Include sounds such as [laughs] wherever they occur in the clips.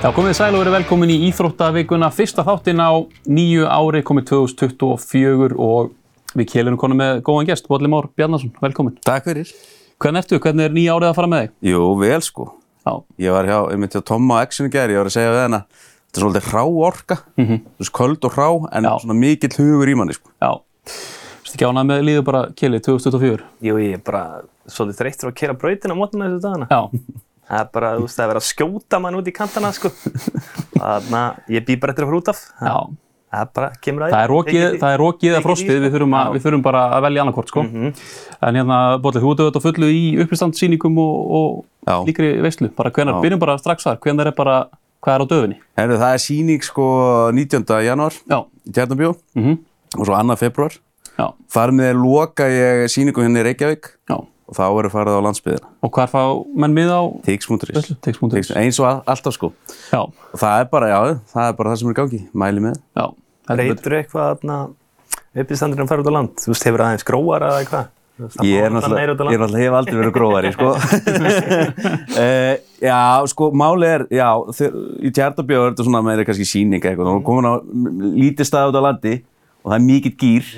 Já, komið sæl og verið velkomin í Íþróttavíkuna. Fyrsta þáttinn á nýju ári komið 2024 og við kélunum konum með góðan gest, Bodli Már Bjarnason. Velkomin. Takk fyrir. Hvernig ertu? Hvernig er nýja árið að fara með þig? Jú, vel sko. Já. Ég var hjá, ég myndi á Tomma á Action í gerð, ég var að segja við hennar, þetta er svolítið hrá orka, mm -hmm. veist, köld og hrá, en Já. svona mikill hugur í manni sko. Já. Þú veist ekki ánað með líðu bara kélið 2024? Jú, ég er bara svolítið þreyttur að kera brautina á mótana þessu dagana. Já. Það er bara, þú veist, það er verið að skjóta mann út í kantana, sko. Þannig að ég bý bara eftir að fara út af. Já. Það er bara, kemur að Það er rokið, Tekið í- það er rokið eða frostið, sko. við þurfum, að, við þurfum bara að velja annarkort, sko. En hérna, Bodli, þú ert auðvitað fullu í uppistandsýningum og, og líkri veislu. Bara Já. byrjum bara strax þar, hvenar er bara, hvað er á döfinni? Herru, það er síning sko 19. janúar Já. í Tjarnabjó Mhm. og svo 2. februar. Já. Þar með loka ég síningu hérna í Reykjavík Já. Og þá verður farið á landsbyðina. Og hvað er fá menn mið á veislu? Tix.is. Eins og all- alltaf sko. Já. Og það er bara, já, það er bara það sem er gangi. Mæli með. Já. Breytur eitthvað þarna uppistandurinn að fara út á land? Þú veist, hefur aðeins gróar eða eitthvað? Þú Ég er náttúrulega, ég er náttúrulega hef aldrei verið gróðari, sko. uh, [laughs] já, sko, máli er, já, þeir, í Tjartabjörn er þetta svona meira kannski síning eitthvað, er komin á lítið stað út á landi og það er mikill gýr,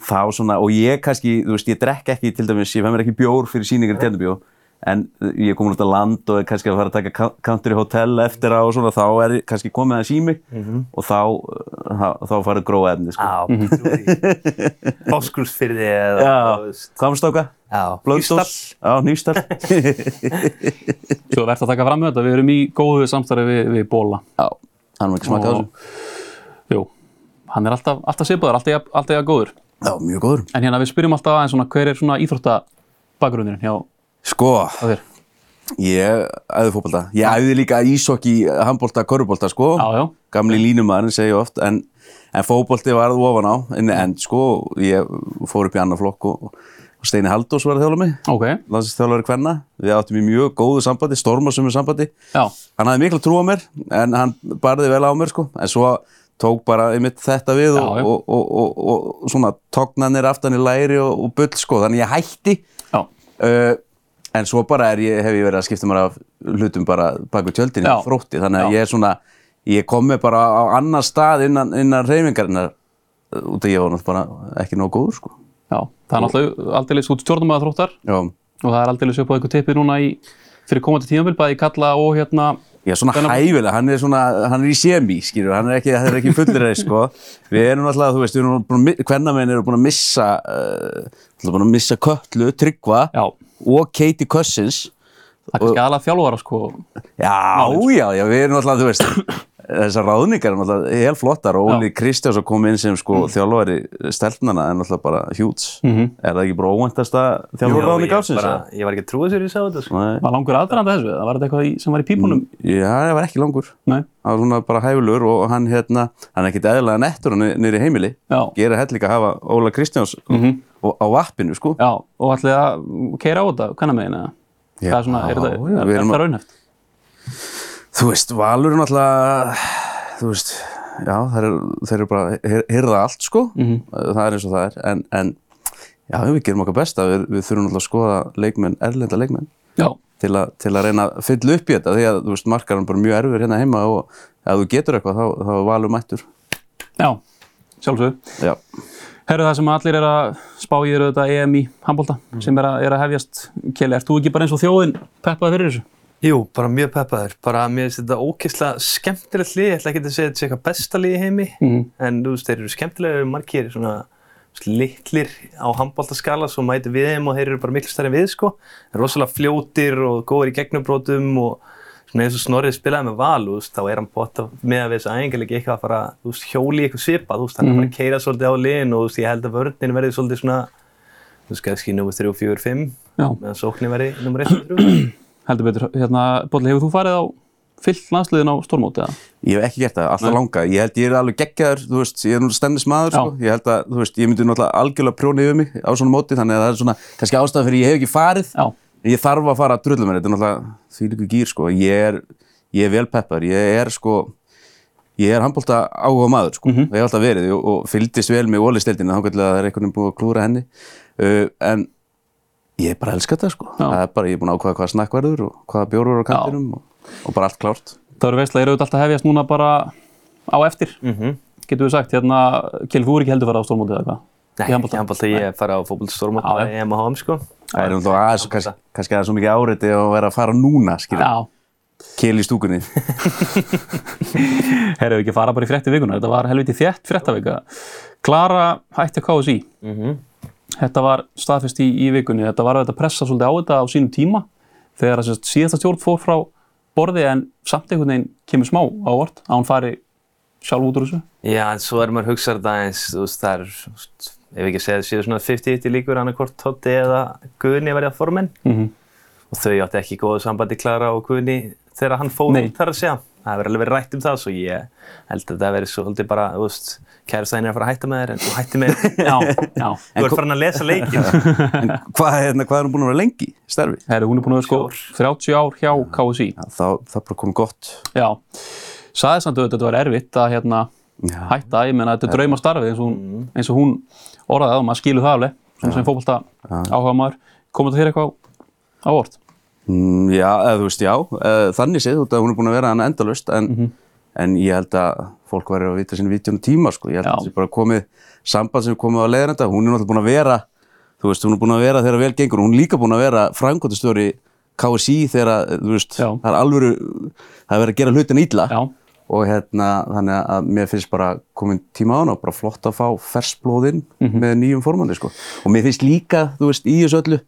þá svona, og ég kannski, þú veist, ég drekk ekki til dæmis, ég fæ mér ekki bjór fyrir síningar í Tjartabjörn, en ég er komin út á land og er kannski að fara að taka ka- country hotel eftir á og svona, þá er ég kannski komið að sími og þá, þá, þá farið gróða efni, sko. Já, mm. Báskursfyrði eða, þú veist. Kvamstóka, já, Nýstall. [laughs] Svo verðt að taka fram með þetta, við erum í góðu samstarfi við, við Bóla. Já, hann var ekki smakað á þessu. Jú, hann er alltaf, alltaf svipaður, alltaf, alltaf jafn góður. Já, mjög góður. En hérna við spyrjum alltaf aðeins svona, hver er svona íþróttabakgrunnin hjá Sko, þér? ég æði fótbolta. Ég æði líka ísokki, handbolta, körfubolta, sko. Já, já. Gamli línumæðurinn segi ég oft, en, en fótbolti var það ofan á, en, en sko, ég fór upp í annar flokk og, og Steini Haldós var að þjóla mig, Ok, landsinsþjálfari kvenna. Við áttum í mjög góðu sambandi, stormasumur sambandi. já, Hann hafði mikla trú á mér, en hann barði vel á mér, sko. En svo tók bara einmitt þetta við Já, og, og, og, og svona tóknanir aftan í læri og, bull, sko. Þannig ég hætti. Uh, en svo bara ég, hef ég verið að skipta mér af hlutum bara baku tjöldinni Já. þrótti, þannig að Já. ég er svona ég kom með bara á annar stað innan, innan reyfingarinnar uh, út af ég var náttúrulega ekki nóg góður sko. já. Það er náttúrulega aldrei út stjórnumæða þróttar Já, og það er aldrei upp á eitthvað tippið núna í, fyrir komandi tímafél, bæði kalla og hérna, er svona Hvenær- hæfilega, hann er svona hann er í semi, skilur, hann er ekki, hann er ekki fullir reis, sko. Við erum náttúrulega, þú veist, við erum búin að, hvernamenn eru búin að missa uh, búin að missa Köllu, Tryggva já, og Katie Cousins það er kannski aðalega þjálfara, sko. Já, já, já, við erum náttúrulega, þú veist, þessar ráðningar er náttúrulega helt flottar og Óli Kristjáns að koma inn sem sko þjálfari stelpnana er náttúrulega bara hjúts. Er það ekki bara óvæntasta þjálfari ráðning ég, ásins? eða? ég var ekki að trúa sér í sá þetta, sko. Var langur aðdraðanda þessu? Það var þetta eitthvað í, sem var í pípunum? já, það var ekki langur. Nei, Það var svona bara hæfulur og hann hérna, hann er ekkit eðlilega nettur í heimili. Já. Gera hell líka að hafa Óla Kristjáns og, á vappinu, sko. já, og ætlaði að keira á þetta, kannar megin eða? Já, Það er svona, er já, er, það að- raunhæft? Þú veist, Valur er náttúrulega, þú veist, já, þeir eru, þeir eru bara að hyr- hirða allt, sko. Það er eins og það er. En, en já, við gerum okkar besta. Við, við þurfum náttúrulega að skoða leikmenn, erlenda leikmenn, til, a, til að reyna að fylla upp í þetta. Því að, þú veist, markar hann bara mjög erfur hérna heima og ef þú getur eitthvað, þá, þá er Valur mættur. já, sjálfsög. Já. Herru það sem allir er að spá í eru þetta EM í handbólta sem er að, er að hefjast. Keli, ert þú ekki bara eins og þjóðin peppaði fyrir þessu? Jú, bara mjög peppaður. Bara mér finnst þetta ógeðslega skemmtilegt lið. Ég ætla ekki að segja að þetta sé eitthvað besta lið í heimi. Mhm. En þú veist, þeir eru skemmtilega margir svona litlir á handbóltaskala svo mæti við þeim og þeir eru bara miklu stærri en við, sko. Þeir eru rosalega fljótir og góður í gegnubrótum og svona eins og Snorrið spilaði með val, þú veist, þá er hann bótt með að við þessu æfingarleiki eitthvað að fara, þú veist, hjóli eitthvað svipað, þú veist, hann er að fara að keira svolítið á liðin og þú veist, ég held að vörninn verði svolítið svona, þú veist, kannski nummer 3, 4, 5, Já. meðan sóknin verði nummer 1 og 3. Heldur betur, hérna, Bolli, hefur þú farið á fyllt landsliðin á stórmóti eða? Ég hef ekki gert það, alltaf langa. Ég held ég er alveg geggjaður, þú veist, ég er nú stennis maður, Já. sko. Ég held að, þú veist, ég myndi náttúrulega algjörlega prjóna yfir mig á svona móti, þannig að það er svona, kannski ástæðan fyrir ég hef ekki farið. Já, Ég þarf að fara að drullu mér, þetta er náttúrulega því líku gýr, sko. Ég er, ég er vel peppar, ég er, sko, ég er handbólta áhuga maður, sko. Mhm. Ég hef alltaf verið og, og fylgdist vel með ólistildinu, þá er einhvern veginn búið að klúra henni. Uh, en ég bara elska þetta, sko. Já. Það er bara, ég er búin að ákvaða hvað snakk verður og hvaða bjór verður á kantinum og, og bara allt klárt. Það eru veistlega, eru auðvitað alltaf að hefjast núna bara á eftir, Mhm. getur við sagt. Hérna, Kjell, þú er ekki heldur að fara á stórmótið eða hvað? Nei, Í handbolta? ég handbólta, ég fara á fótboltastórmót Já, bara já. EM og HM sko. Það er náttúrulega aðeins, kannski, kannski aðeins svo mikið áreiti að vera að fara núna, skilja. Já, Kél í stúkunni. [laughs] herru ekki að fara bara í frétti vikuna, þetta var helviti þétt fréttavika. Klara hætti að KSI. Þetta var staðfest í, í vikunni, þetta var að pressa svolítið á þetta á sínum tíma þegar að síðasta stjórn fór frá borði en samt einhvern veginn kemur smá ávart að hún fari sjálf út úr þessu. Já, en svo er maður hugsað þetta eins, þú veist, það er, ef ekki segja það séu svona 50-50 líkur annarkvort Totti eða Guðni að formenn Mm og þau átti ekki góðu sambandi Klara og Guðni þegar hann fór út þar að segja. Það hefur alveg verið rætt um það, svo ég held að það verið svolítið bara, þú veist, kærastæðin er að fara að hætta með þér en þú hætti með þér. [laughs] Já, já. Þú ert farin að lesa leikin. [laughs] En hvað, hérna, hvað er hún búin að vera lengi í starfi? Hún er búin að vera sko 30 ár hjá KSI. Já, þá, það er bara komið gott. Já, saði samt auðvitað að þetta var erfitt að hérna, Já. hætta, ég meina þetta er drauma starfið eins og hún, eins og hún orðaði það og maður skilur það alveg sem, sem fókbalta áhuga maður komið þetta þér eitthvað á orð? Mm, já, eða þú veist, já, þannig séð, út að hún er búin að vera hann endalust, en, Mhm. en ég held að fólk væri að vita sinni vítjónu tíma, sko. Ég held Já. að það sé bara komið samband sem er komið á leiðarenda. Hún er náttúrulega búin að vera, þú veist, hún er búin að vera þegar vel gengur. Hún er líka búin að vera frængotastjóri KSI þegar, þú veist, Já. það er alvöru, það er verið að gera hlutin illa. Já, og hérna þannig að mér finnst bara komin tíma á hana og bara flott að fá fersblóðinn Mhm. með nýjum formanni sko og mér finnst líka, þú veist, í þessu öllu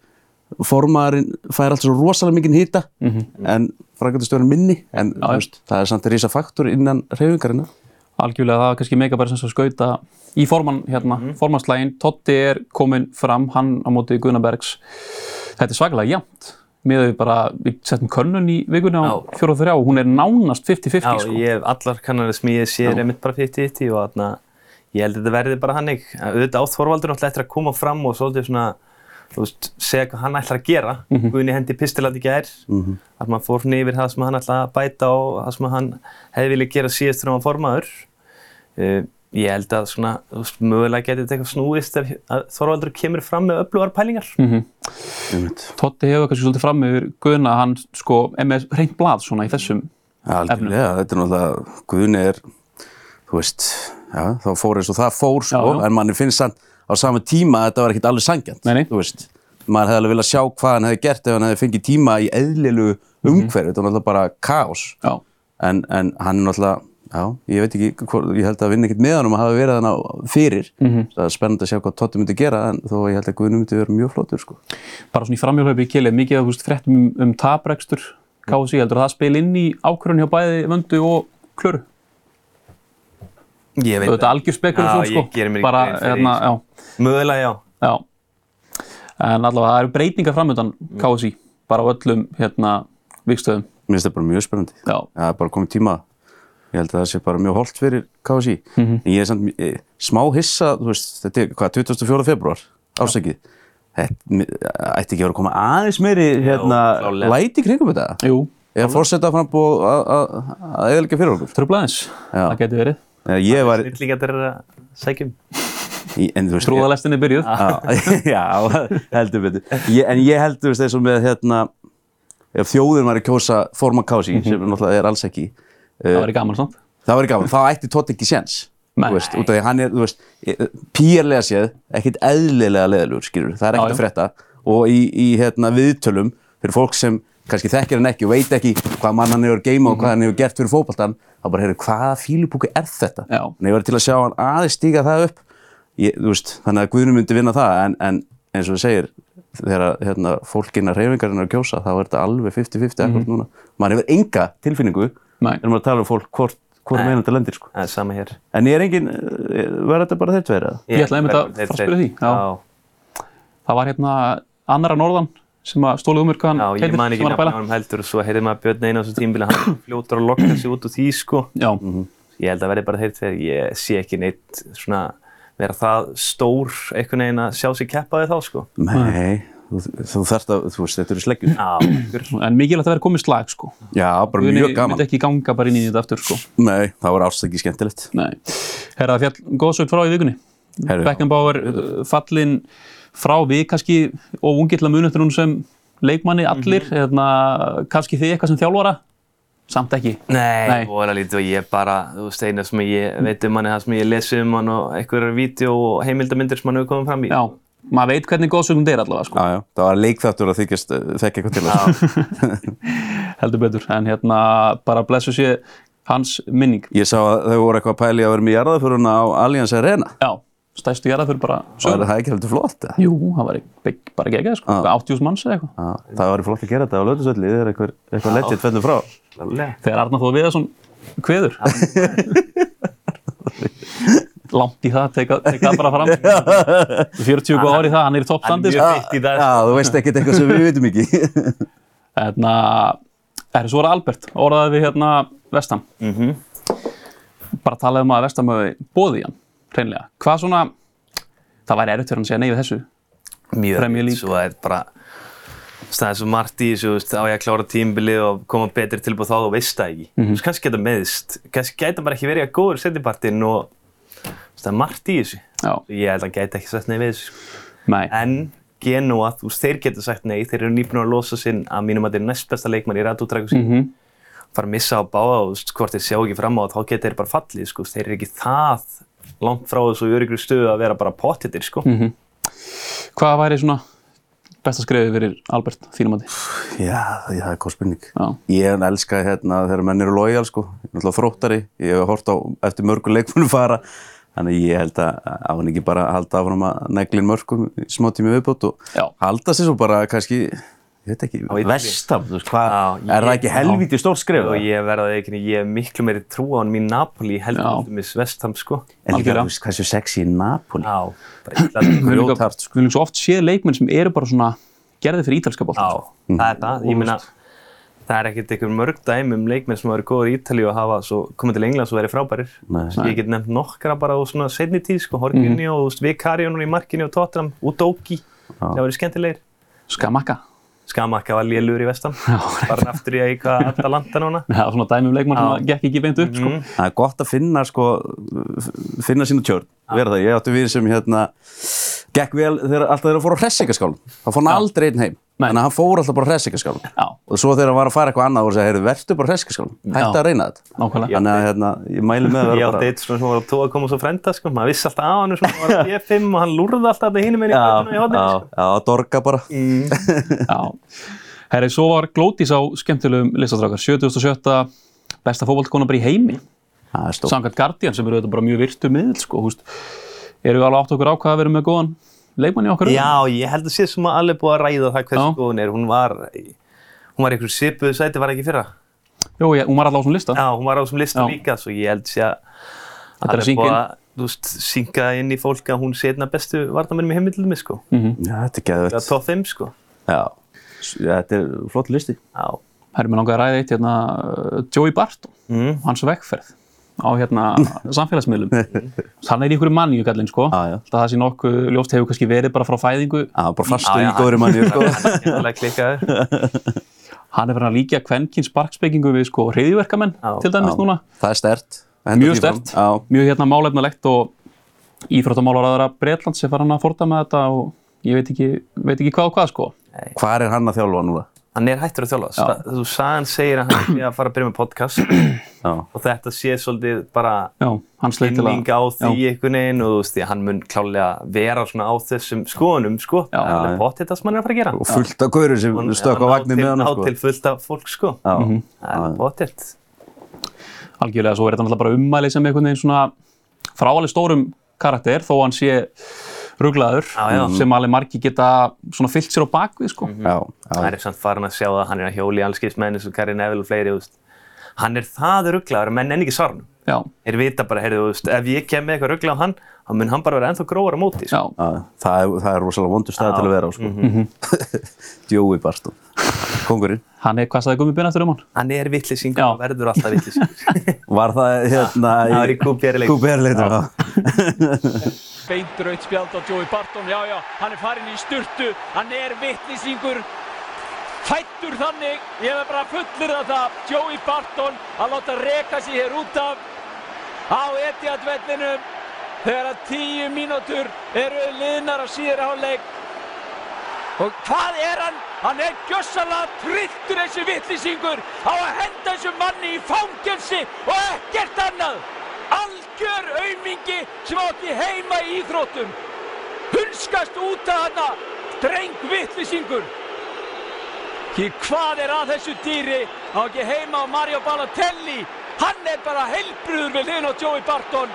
formaðurinn fær allt svo rosalega mikinn hýta en frækvæmtastjórinn minni en. Já, þú veist, það er samt að rísa faktor innan reyfingarina algjörlega það var kannski mega bara sem svo skauta í formann, hérna, Mhm. formannslægin Totti er komin fram, hann á móti Guðnabergs þetta er svakalega jæmt með við bara, við settum könnun í vikunni á Já. fjóra og þrjá og hún er nánast 50-50 Já, sko. ég hef allar kannanir smíðið sér einmitt bara 50-50 og þarna, ég held að þetta verði bara hannig. Auðvitað átt Þorvaldur náttúrulega eftir að koma fram og svolítið svona, þú veist, segja hvað hann ætlar að gera. Mhm. Guðni hendi pistilat í gær, að maður fór svona yfir það sem hann ætlaði að bæta og það sem hann hefði viljað gera síðast þegar hann var formaður. Uh, ég held að svona, þú veist, mögulega getið þetta eitthvað snúist ef að Þorvaldur kemur fram með öflugar pælingar. Mhm. Einmitt. Totti hefur kannski svolítið fram yfir Guðna, hann sko er með reynd blað svona í þessum Já, algjörlega, þetta er náttúrulega Guðni er, þú veist já, þá fór eins og það fór sko Já, já. en manni finnst samt á sama tíma að þetta var ekkit alveg sangjant maður hefði alveg viljað sjá hvað hann hefði gert ef hann hefði fengið tíma í eðlilu umhverfi, þetta var náttúrulega bara kaos. Já, en, en hann er náttúrulega já, ég veit ekki, ég held að vinna ekkert með hann um að hafa verið hann á fyrir það er spennandi að sjá hvað Totti myndi gera en þó ég held að Guðni myndi vera mjög flottur sko. bara svona í framhjálfaupi í kili mikið veist, fréttum um, um taprekstur KSI, heldur að það spil inn í ákvörðun hjá bæði vöndu og klöru Ég veit þetta er algjör spekulasjón Já, sko. ég geri mér ekki bara, grein fyrir hérna, því, já, Mögulega já. já. En allavega það eru breytingar framöndan KSI, bara á öllum hérna vikstöðum mér finnst það bara mjög spennandi. Já, það er bara komið tíma. Ég held að það sé bara mjög holdt fyrir KSI en ég er samt eh, smá hissa þú veist, þetta er hvað, 24. februar ásækið þetta ætti ekki að vera að koma aðeins meiri hérna, klárlega. læti kringum þetta? Jú, eða fórseta frambúð að eðalega fyrir okkur? Tröflaðins Já. það getur verið, Eða ég var, Snillingar er að veist trúðalestin er byrjuð. Já, [laughs] já, heldur betur. Ég, En ég held, þú veist, eins og með hérna ef þjóðin var að kjósa forma kási sem náttúrulega er alls ekki það væri gaman samt. það var gaman, þá ætti Tótt ekki séns veist, út af því að hann er, þú veist pýrlega séð, ekkit eðlilega leðalur, skilur, það er ekkert að frétta. Og í, í hérna, viðtölum fyrir fólk sem kannski þekkir hann ekki og veit ekki hvað mann hann hefur geima og hvað hann hefur gert fyrir fótboltan þá bara, heyrðu, hvaða fílupúki er þetta? Já. en ég var til að sjá hann aðeins stíga það upp ég, þú veist, þannig að Guðnum myndi vinna það en, en eins og þú segir þegar hérna, fólkina reyfingarinn er að kjósa þá er þetta alveg 50-50 akkur núna maður hefur enga tilfinningu Nei. en maður tala um fólk hvort, hvort meina þetta lendir sko. Það er sama hér. en ég er engin, eh, verður þetta bara þeir tveir eða? Ég ætlaði einmitt að fara að spyrja því, já. Já, það var hérna annar að norðan sem að stólið um mér hvað já hann ég man ekki að pæla. hann heldur og svo heyrði maður Björn Einar á þessu tímbili, hann er [clears throat] fljótur að lokka sig út úr því, sko. já, Ég held að verði bara þeir tveir, ég sé ekki neitt svona vera það stór einhvern veginn að sjá sig keppa við þá, sko. Nei, þú, þú þarft að, þú veist, þetta eru sleggjur. Já, en mikilvægt að vera komið slag sko. Já, bara Guðni mjög gaman. myndi ekki ganga bara inn í þetta aftur sko. Nei, það var ástæki skemmtilegt. Nei. Herra, fjall, frá við kannski og ungill að muni eftir hún sem leikmanni allir, hérna, kannski þið eitthvað sem þjálfara samt ekki. Nei, Nei. vola lítið og ég bara, þú veist, eina sem ég veit um hann er það sem ég lesi um hann og einhverjar vídeo og heimildamindir sem hann hefur komið fram í. Já, maður veit hvernig góðsögund er allavega, sko. Já, já, það var leikþáttur að þykjast þekka eitthvað til þess. [laughs] heldur betur. En hérna, bara blessu sé hans minning. Ég sá að þau voru eitthvað að pæli að vera með jarðaföruna á Allianz Arena. Já, stærstu gera fyrir bara Það sögur. er það ekki heldur flott. eða? Jú, það var ekki, bara geggjað, sko. 80.000 manns eða eitthvað. Já, það var flott að gera þetta á lötusöldi, þið er eitthvað, eitthvað legit fellur frá. Þegar Arnar Þóð Viðarsson kveður. [laughs] Langt í það, teka, teka það bara fram. [laughs] 40 góð ári í það, hann er í toppstandi. Hann er sko. mjög feitt í dag. Já, þú veist ekkert eitthvað sem við vitum ekki. [laughs] Hérna, er svo var Albert, orðaði við hérna Vestam. Mhm. Bara talaði um að Vestam hafi bóðið í hann, hreinlega. Hvað svona, það væri erfitt fyrir hann að segja nei við þessu. Mjög. Svo er bara, það er svo margt í þessu, á ég að klára tímbilið og koma betri tilbúið þá, þú veist það ekki. Mhm. Þú veist, kannski geta meðist, kannski geta bara ekki verið að góður setjapartinn og það er margt í þessu. Já, Ég held að hann gæti ekki sagt nei við þessu. sko. nei. En Genoa, þú veist, þeir geta sagt nei, þeir eru nýbúin að losa sinn að mínum að þeir næst besta leikmann í rættútræku sín. Mhm. fara að missa á báða og hvort þeir sjá ekki fram á það, þá geta þeir bara fallið, sko. Þeir eru ekki það langt frá þessu í öryggri stöðu að vera bara pottitir, sko. Mhm. Hvað væri svona besta skrifið fyrir Albert, þínum að Já, það það er góð spurning. Já. Ég elska hérna þegar menn eru lojal sko, ég er náttúrulega þróttari, ég hef hort á eftir mörgu leikmunum fara, þannig ég held að á hann ekki bara að halda áfram að neglin mörgum í smá tími viðbútt og Já. halda sér svo bara kannski, veit ekki, vestam, þú veist hvað, er það ekki helvíti stórt skrif? og ég verða ekki, ég hef miklu meiri trú á hann mín Napoli til dæmis Vestham sko. En líka, þú veist, hversu sexy í Napoli? Já, bara illa Við höfum líka- Grjóthart, sko. við svo oft séð leikmenn sem eru bara svona gerði fyrir ítalska bótt. Já, það er það, ég meina það er ekkert einhver mörg dæmi um leikmenn sem hafa verið góður í Ítalíu og hafa svo komið til Englands og verið frábærir. Nei. Svo ég get nefnt nokkra bara á svona setni tíð sko, Horginni og Vikarjónur í markinu og Tottenham, Udoki það Skamakka. Var lélur í Vestham bara hann aftur í að eitthvað Atalanta núna. Það var svona dæmi um leikmann sem gekk ekki beint upp, sko. Það er gott að finna sko, finna sína tjörn, vera það, ég átti við sem hérna, gekk vel þegar alltaf hann fór á hressingaskálum, hann fór hann aldrei einn heim, Nei. þannig að hann fór alltaf bara hressingaskálum Já, og svo þegar hann var að fara eitthvað annað og segja, heyrðu, vertu bara hressingaskálum, hættu að reyna þetta. nákvæmlega. Þannig að hérna, ég mæli með að Ég vera átti eitt svona sem var að tóa að koma svo frenda sko, maður vissi alltaf á hann hann var [laughs] F5 og hann lúrði alltaf þetta hinum einu í já, hodninu í hodninu já, sko. já, dorga bara. [laughs] Já. Herri, svo var Glótis á skemmtilegum listastrákar. 77. besta fótballkona bara í heimi. Það er stórt. Samkvæmt Guardian sem eru auðvitað bara mjög virtu miðl, sko, húst. Eru við alveg átt okkur á hvað að vera með góðan leikmann í okkar? Já, ég held að sé sem að alveg búið að ræða það hversu Já. góð hún er. Hún var, hún var einhver svipuðu sæti, var ekki í fyrra. Jú, ég, hún var alltaf á þessum lista. Já, hún var á þessum lista Já. líka, svo ég held sé að er alveg búið að, þú veist, synga inn í fólk að hún sé einna bestu varnamennum í heimildum, sko. Mhm. Já, þetta er Það geðvett. er top 5, sko. Já, þetta er flott listi. Já. Herri, mér langaði að ræða eitt hérna, uh, Joey Barton, Mm. hans vegferð á hérna [laughs] samfélagsmiðlum. Hann er í einhverju mannju, kallinn, sko. Já, já. Það sé nokkuð ljóst hefur kannski verið bara frá fæðingu. Já, bara fastu Já, í góðri manni, sko. [laughs] Skemmtilega klikkaður. [laughs] Hann er verið að líka kvenkins sparkspekingu við sko reyðiverkamenn Já. til dæmis núna. Það er stert. Mjög stert, mjög hérna málefnalegt og íþróttamálaræðara Breitland sem fara hann að forta með þetta og ég veit ekki, veit ekki hvað og hvað sko. hvað er hann að þjálfa núna? Hann er hættur að þjálfa. Sa- Þú sagan segir að hann er að fara að byrja með podcast [clears throat] Já, og þetta sé svolítið bara að... á því einhvern veginn og þú veist, því að hann mun klálega vera svona á þessum skoðunum, sko. Það er potið það sem hann er að fara að gera. og fullt af gaurur sem stökk á vagnir með hann, sko. til fullt af fólk, sko. Það er potið. Algjörlega, svo er þetta náttúrulega bara ummæli sem einhvern veginn svona frá alveg stórum karakter þó hann sé já. sem alveg margi geta svona fyllt sér á bakvið sko. já, Það er samt farin að sjá það, hann er að hjóli allskist með eins og Karin Neville og fleiri, veist. Hann er það rugglaður að menn enn ekki svarnum. Já, Þeir vita bara, heyrðu, veist, ef ég kem með eitthvað ruggla á hann, þá mun hann bara vera ennþá gróður á móti, sko. það, er, það er rosalega vondur stað til að vera á, sko. [laughs] Joey Barton, kongurinn. hann er, hvað sagði Gummi Binn eftir um hann? Hann er vittlisingur og verður alltaf vittlisingur. [laughs] Var það hérna Það var í QPR-leik. QPR-leitum, já. [laughs] Beint raut spjald á Joey Barton, já já, hann er farin í sturtu, hann er vittlisingur, fættur þannig, ég hef bara fullir það, Joey Barton að láta reka sig hér út af á Etihad-vellinum þegar að tíu mínútur eru liðnar á síðari hálfleik. Og hvað er hann? Hann er gjössalega trilltur þessi vittlisingur á að henda þessu manni í fangelsi og ekkert annað. Algjör aumingi sem átti heima í íþróttum. Hunskast út að hana, dreng vittlisingur. Því hvað er að þessu dýri á ekki heima á Mario Balotelli? Hann er bara heilbrúður við hlinn á Joey Barton.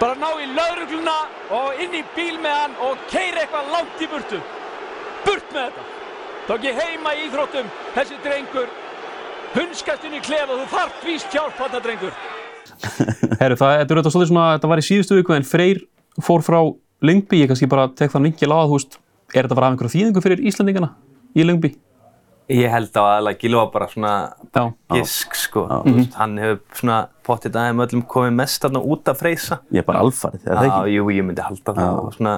Bara ná í laurugluna og inn í bíl með hann og keira eitthvað langt í burtu. Burt með þetta. Þá ekki heima í íþróttum þessi drengur. Hunskast inn í klefa og þú þarf víst hjálp þetta drengur. [laughs] Herru, það þetta er auðvitað svolítið svona, þetta var í síðustu viku en Freyr fór frá Lyngby, ég kannski bara tek þann vinkil á að, þú veist, er þetta bara af einhverja þýðingu fyrir Íslandingana í Lyngby? Ég held á aðalega Gilva bara svona Já. gisk sko. Þú veist, Hann hefur svona pottið aðeim öllum komið mest þarna út af freysa. Ég er bara alfarið, er það Já, ekki? jú, ég myndi halda það og svona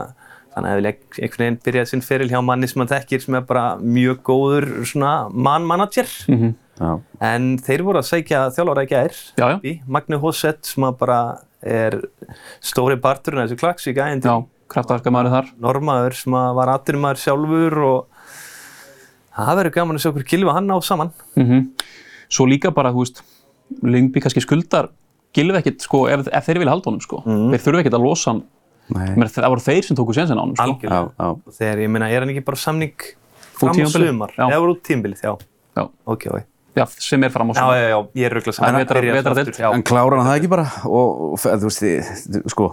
þannig að ef ég einhvern veginn byrjaði sinn feril hjá manni sem hann þekkir sem er bara mjög góður svona man-manager Já. en þeir voru að sækja þjálfara í gær Já, já. Magni Hosset sem bara er stóri parturinn af þessu klaksík Já, ægindi kraftaverka maður þar. normaður sem var aðdurumæður sjálfur og það verður gaman að sjá okkur kilfa hann á saman Mm Svo líka bara, þú veist, Lyngby kannski skuldar Gilvi ekkit, sko, ef, ef þeir vilja halda honum, sko. Þeir þurfa ekkit að losa hann. Meina, Það voru þeir sem tóku sensin á honum, sko. algjörlega Já, já. þegar ég meina er hann ekki bara samning fram á sumar Já. eða voru út tímbilið, já Já. ok, ok Já, sem er fram á já, svona. já, já, ég er En saman vetra- Byrjar vetradeild? aftur, já. En klára hann það ekki bara og, þú veist, þið, sko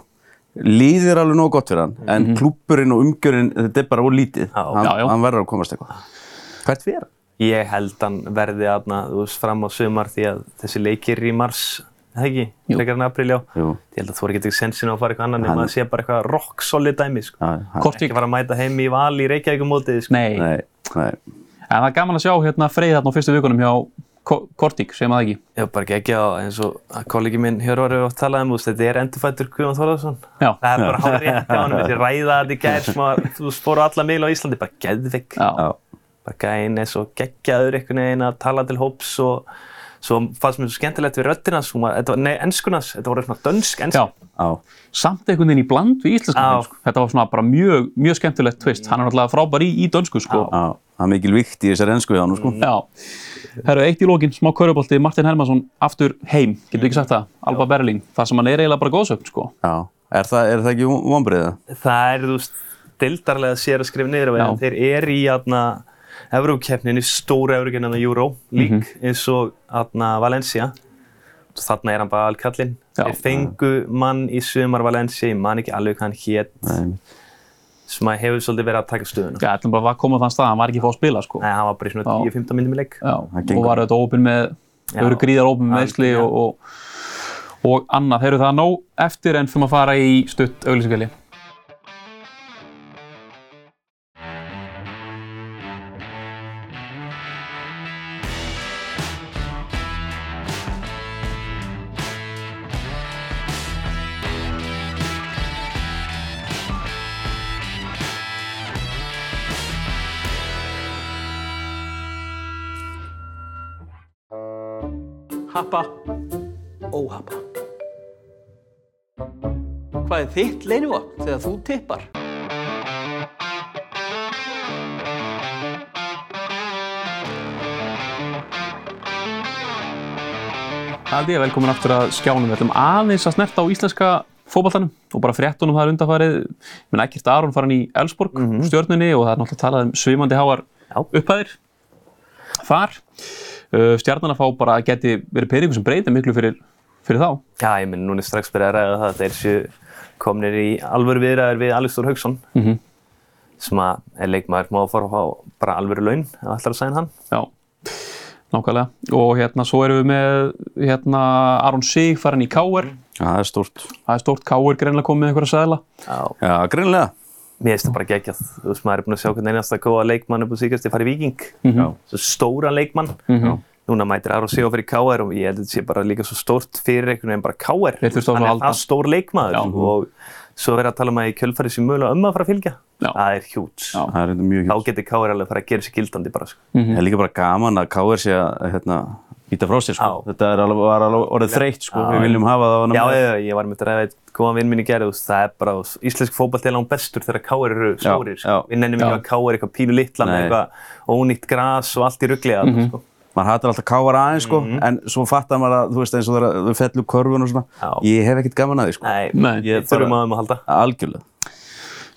líðið er alveg nóg gott fyrir hann en klúppurinn og umgjörinn, þetta er bara úr lítið Já. hann, Já, já. hann verður að komast eitthvað Hvert fyrir? Ég held hann verði aðna, þú veist, fram á sumar því að þessi leikir í mars, það ekki, Jú. leikar en april, já. Jú. Ég held að þú er ekki sensin á að fara eitthvað annan nema Hann- að sé bara eitthvað rock solid dæmi, sko. Já, Kortík. Ekki fara að mæta heim í val í Reykjavík mótið, sko. Nei. Nei, nei, En það er gaman að sjá hérna Freyð þarna á fyrstu vikunum hjá Ko- Kortík, segjum að það ekki. Var bara ekki ekki á eins og kollegi minn Hjörvar hefur oft talað um, þú veist, þetta er endurfættur Guðjón Þorðarsson. Já. Það er bara hálf rétt á svo fannst mér svo skemmtilegt við var, nei, ennskunans, þetta voru svona dönsk ennsk. já, Samt einhvern veginn í bland við íslenska Já. heim, sko. Þetta var svona bara mjög, mjög skemmtilegt twist. Hann er náttúrulega frábær í, í dönsku, sko. já, það er mikil vikt í þessari ennsku hjá hann, sko. Já. Herru, eitt í lókin, smá kaurubolti, Martin Hermansson aftur heim, getur ekki sagt það, Alba Berlín, þar sem hann er eiginlega bara góðsögn, sko. Já, er það, er það ekki vonbreiða? Það er, þú veist, deildarlega sér að skrifa niður eru í stóra Evrókeppninni Euro League, eins og aðna Valencia. Þarna er hann bara alkallinn. Já. Þeir fengu mann í sumar Valencia, ég man ekki alveg hvað hann hét, Nei, sem að hefur svolítið verið að taka stöðuna. Já, ætlum bara að koma á þann stað, hann var ekki fóð að spila, sko. Nei, hann var bara í svona Já. 10-15 minnum í leik. Já, og var auðvitað ópinn með, þau eru gríðar ópinn með meðsli og, og, og annað. Þeir eru það nóg eftir en fyrir að fara í stutt auglýsingali. Happa, óhappa. Hvað er þitt leinivopn þegar þú tippar? Haldi ég velkomin aftur að skjánum. Við ætlum aðeins að snerta á íslenska fótballtanum og bara fréttunum það er undanfarið. Minn ekkert Aron farin í Elfsborg, stjörnunni og það er náttúrulega talað um svimandi háar Já. upphæðir þar. Uh, stjarnan að fá bara geti verið peningur sem breytir miklu fyrir, fyrir þá. Já, ég minn, núna er strax byrjað að ræða það að þeir séu komnir í alvöru viðræður við Alex Þór Haugsson Mhm. sem að er leikmaður má að fara að fá bara alvöru laun ef ætlar að sæna hann. Já, nákvæmlega. Og hérna svo erum við með hérna Aron Sig farin í K.R. Já, það er stórt. Það er stórt K.R. greinlega komið með einhverja sæðla. Já. Já, greinlega. Mér finnst það bara geggjað. Þú veist, maður er búin að sjá hvernig einasta góða leikmann upp á síkast í fari Víking. Já. Svo stóra leikmann. Mhm. Núna mætir Aron Sigurð fyrir KR og ég held að þetta sé bara líka svo stórt fyrir einhvern veginn bara KR. Þeir þurftu að Hann er halda. það stór leikmaður Já. og svo verið að tala um að í kjölfæri sem mögulega um að fara að fylgja. Já. Það er hjúts. Er Þá getur KR alveg að fara að gera sér gildandi bara. Sko. Það er líka bara gaman að KR sé að hérna, Íta frá sér sko. Já. Þetta er alveg, var alveg orðið þreytt sko. Já. Við viljum hafa það á hana Já, með. ég, ég var með þetta ræðið góðan vinn minn í gerð, það er bara, íslensk fótball er langt bestur þegar káir eru stórir, já. sko. Við nennum Já. ekki að káir eitthvað pínu litla með Nei. eitthvað ónýtt gras og allt í ruggli að, sko. maður hattar alltaf káar aðeins sko, Mhm. en svo fattar maður að þú veist eins og þegar þau fellu körfun og svona Já. ég hef ekkert gaman að því sko Nei, Nei. við þurfum að þeim að halda. algjörlega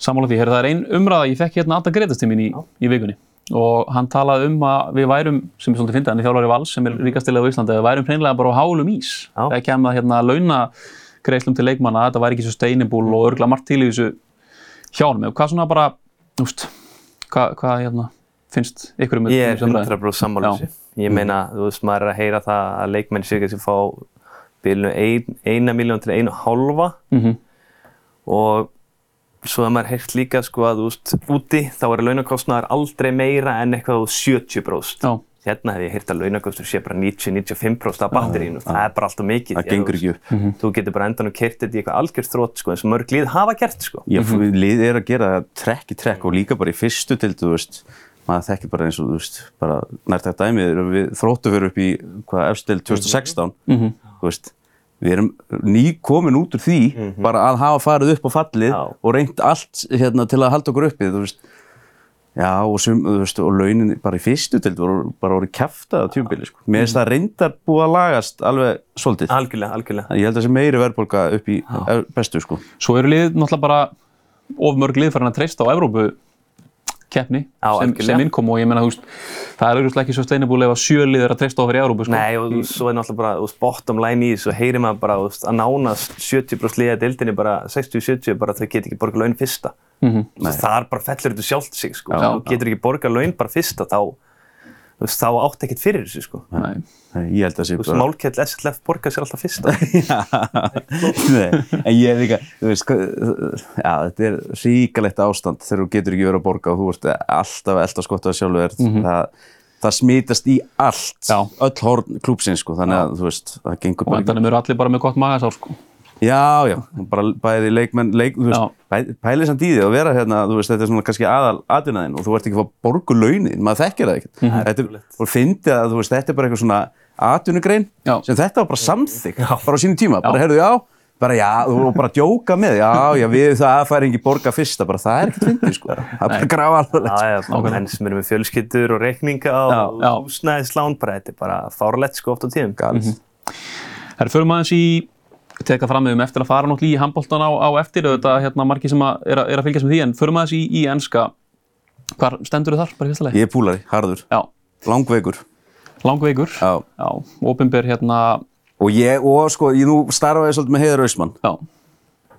Sammála því, Heyrðu, það er ein umræða, ég fekk hérna Adda Gretastíð mín í, í vikunni og hann talaði um að við værum, sem ég svolítið fyndi, hann er þjálfari Vals sem er ríkastilega á Íslandi, við værum hreinlega bara á hálum ís. Já. Það kemur að hérna launa greiðslum til leikmanna, þetta væri ekki svo sustainable og örgla margt til í þessu hjá honum. Og Hvað svona bara, úst, hvað, hvað hérna, finnst ykkur um Ég er þessu umræðu? 100% sammála Já. þessu. Ég meina, þú veist, maður er að heyra það að leikmenn sér sem fá byrjunu ein, eina miljón til einu hálfa Mhm. og svo er maður heyrt líka sko að veist, úti þá er launakostnaðar aldrei meira en eitthvað á 70%. Já, Hérna hef ég heyrt að launakostur sé bara 90-95% af batterínu, það er bara alltaf mikið. það gengur ekki upp. Þú getur bara endan og kert þetta í eitthvað algjörð þrótt sko, eins og mörg lið hafa gert sko. ég, mm lið er að gera það trekk í trekk og líka bara í fyrstu til þú veist maður þekkir bara eins og þú veist bara nærtækt dæmið þróttu fyrir upp í hvað efstil 2016 þú veist við erum ný komin út úr því bara að hafa farið upp á fallið Já. og reynt allt hérna til að halda okkur uppið þú veist Já, og, sum, veist, og launin bara í fyrstu til voru bara orðið kæftað á tjúmbili sko. Mér finnst það reyndar búið að lagast alveg svolítið. Algjörlega, algjörlega. Ég held að það sé meiri verðbólka upp í eh, bestu sko. svo eru lið náttúrulega bara of mörg lið farin að treysta á Evrópu keppni Já, sem, sem innkom og ég meina, þú veist, það er auðvitað ekki sustainable ef að sjö lið er að treysta á fyrir Evrópu, sko. Nei, og svo er náttúrulega bara, veist, bottom line í þessu, heyrir maður bara, veist, að nánast 70% liða deildinni bara 60-70 bara þau get ekki borga laun fyrsta. Mhm. Þú veist, það er bara fellur þetta sjálft sig, sko. Já. Þú getur ekki borga laun bara fyrsta, þá, þú veist, þá átt ekkert fyrir þessu, sko. Nei. Nei, Ég held að það sé Þú veist, bara... málkell SLF borga sér alltaf fyrsta. [laughs] Nei, en ég er líka, þú veist, já, þetta er ríkalegt ástand þegar þú getur ekki verið að borga og þú ert alltaf að elda skotta sjálfur. það, það smítast í allt, Já. öll horn klúpsins, sko, þannig að, þú veist, það gengur Og bara endanum eru allir bara með gott magasár, sko. Já, já, bara bæði leikmenn, leik, þú veist, bæði, pælið samt í því að vera hérna, þú veist, þetta er svona kannski aðal aðunaðinn og þú ert ekki að fá borgu launin, maður þekkir það ekkert. Mhm. Þetta er, og fyndi að, þú veist, þetta er bara eitthvað svona atvinnugrein Já. sem þetta var bara samþygg, bara á sínum tíma, bara Já. heyrðu, já, bara já, og bara djóka með, já, já, við það fær ekki borga fyrsta, bara það er ekkert fyndið, sko, það er bara grafa alvarlegt. Já, já, bara menn sem eru með fjölskyldur og reikninga og Já. húsnæðislán, bara þetta er bara fárlegt, sko, oft á tíðum. Galið. Það er fyrir maður í teka fram með um eftir að fara náttúrulega í handbóltan á, á eftir. Og þetta hérna margir sem að, er, að, er að fylgjast með því en fyrir maður í, í enska. Hvar stendur þar bara í fyrsta leið? Ég er púlari, harður, Já, langveikur, langveikur? Já, Já, opinber hérna. Og ég, og sko, ég nú starfaði svolítið með Heiðar Ausmann, Já,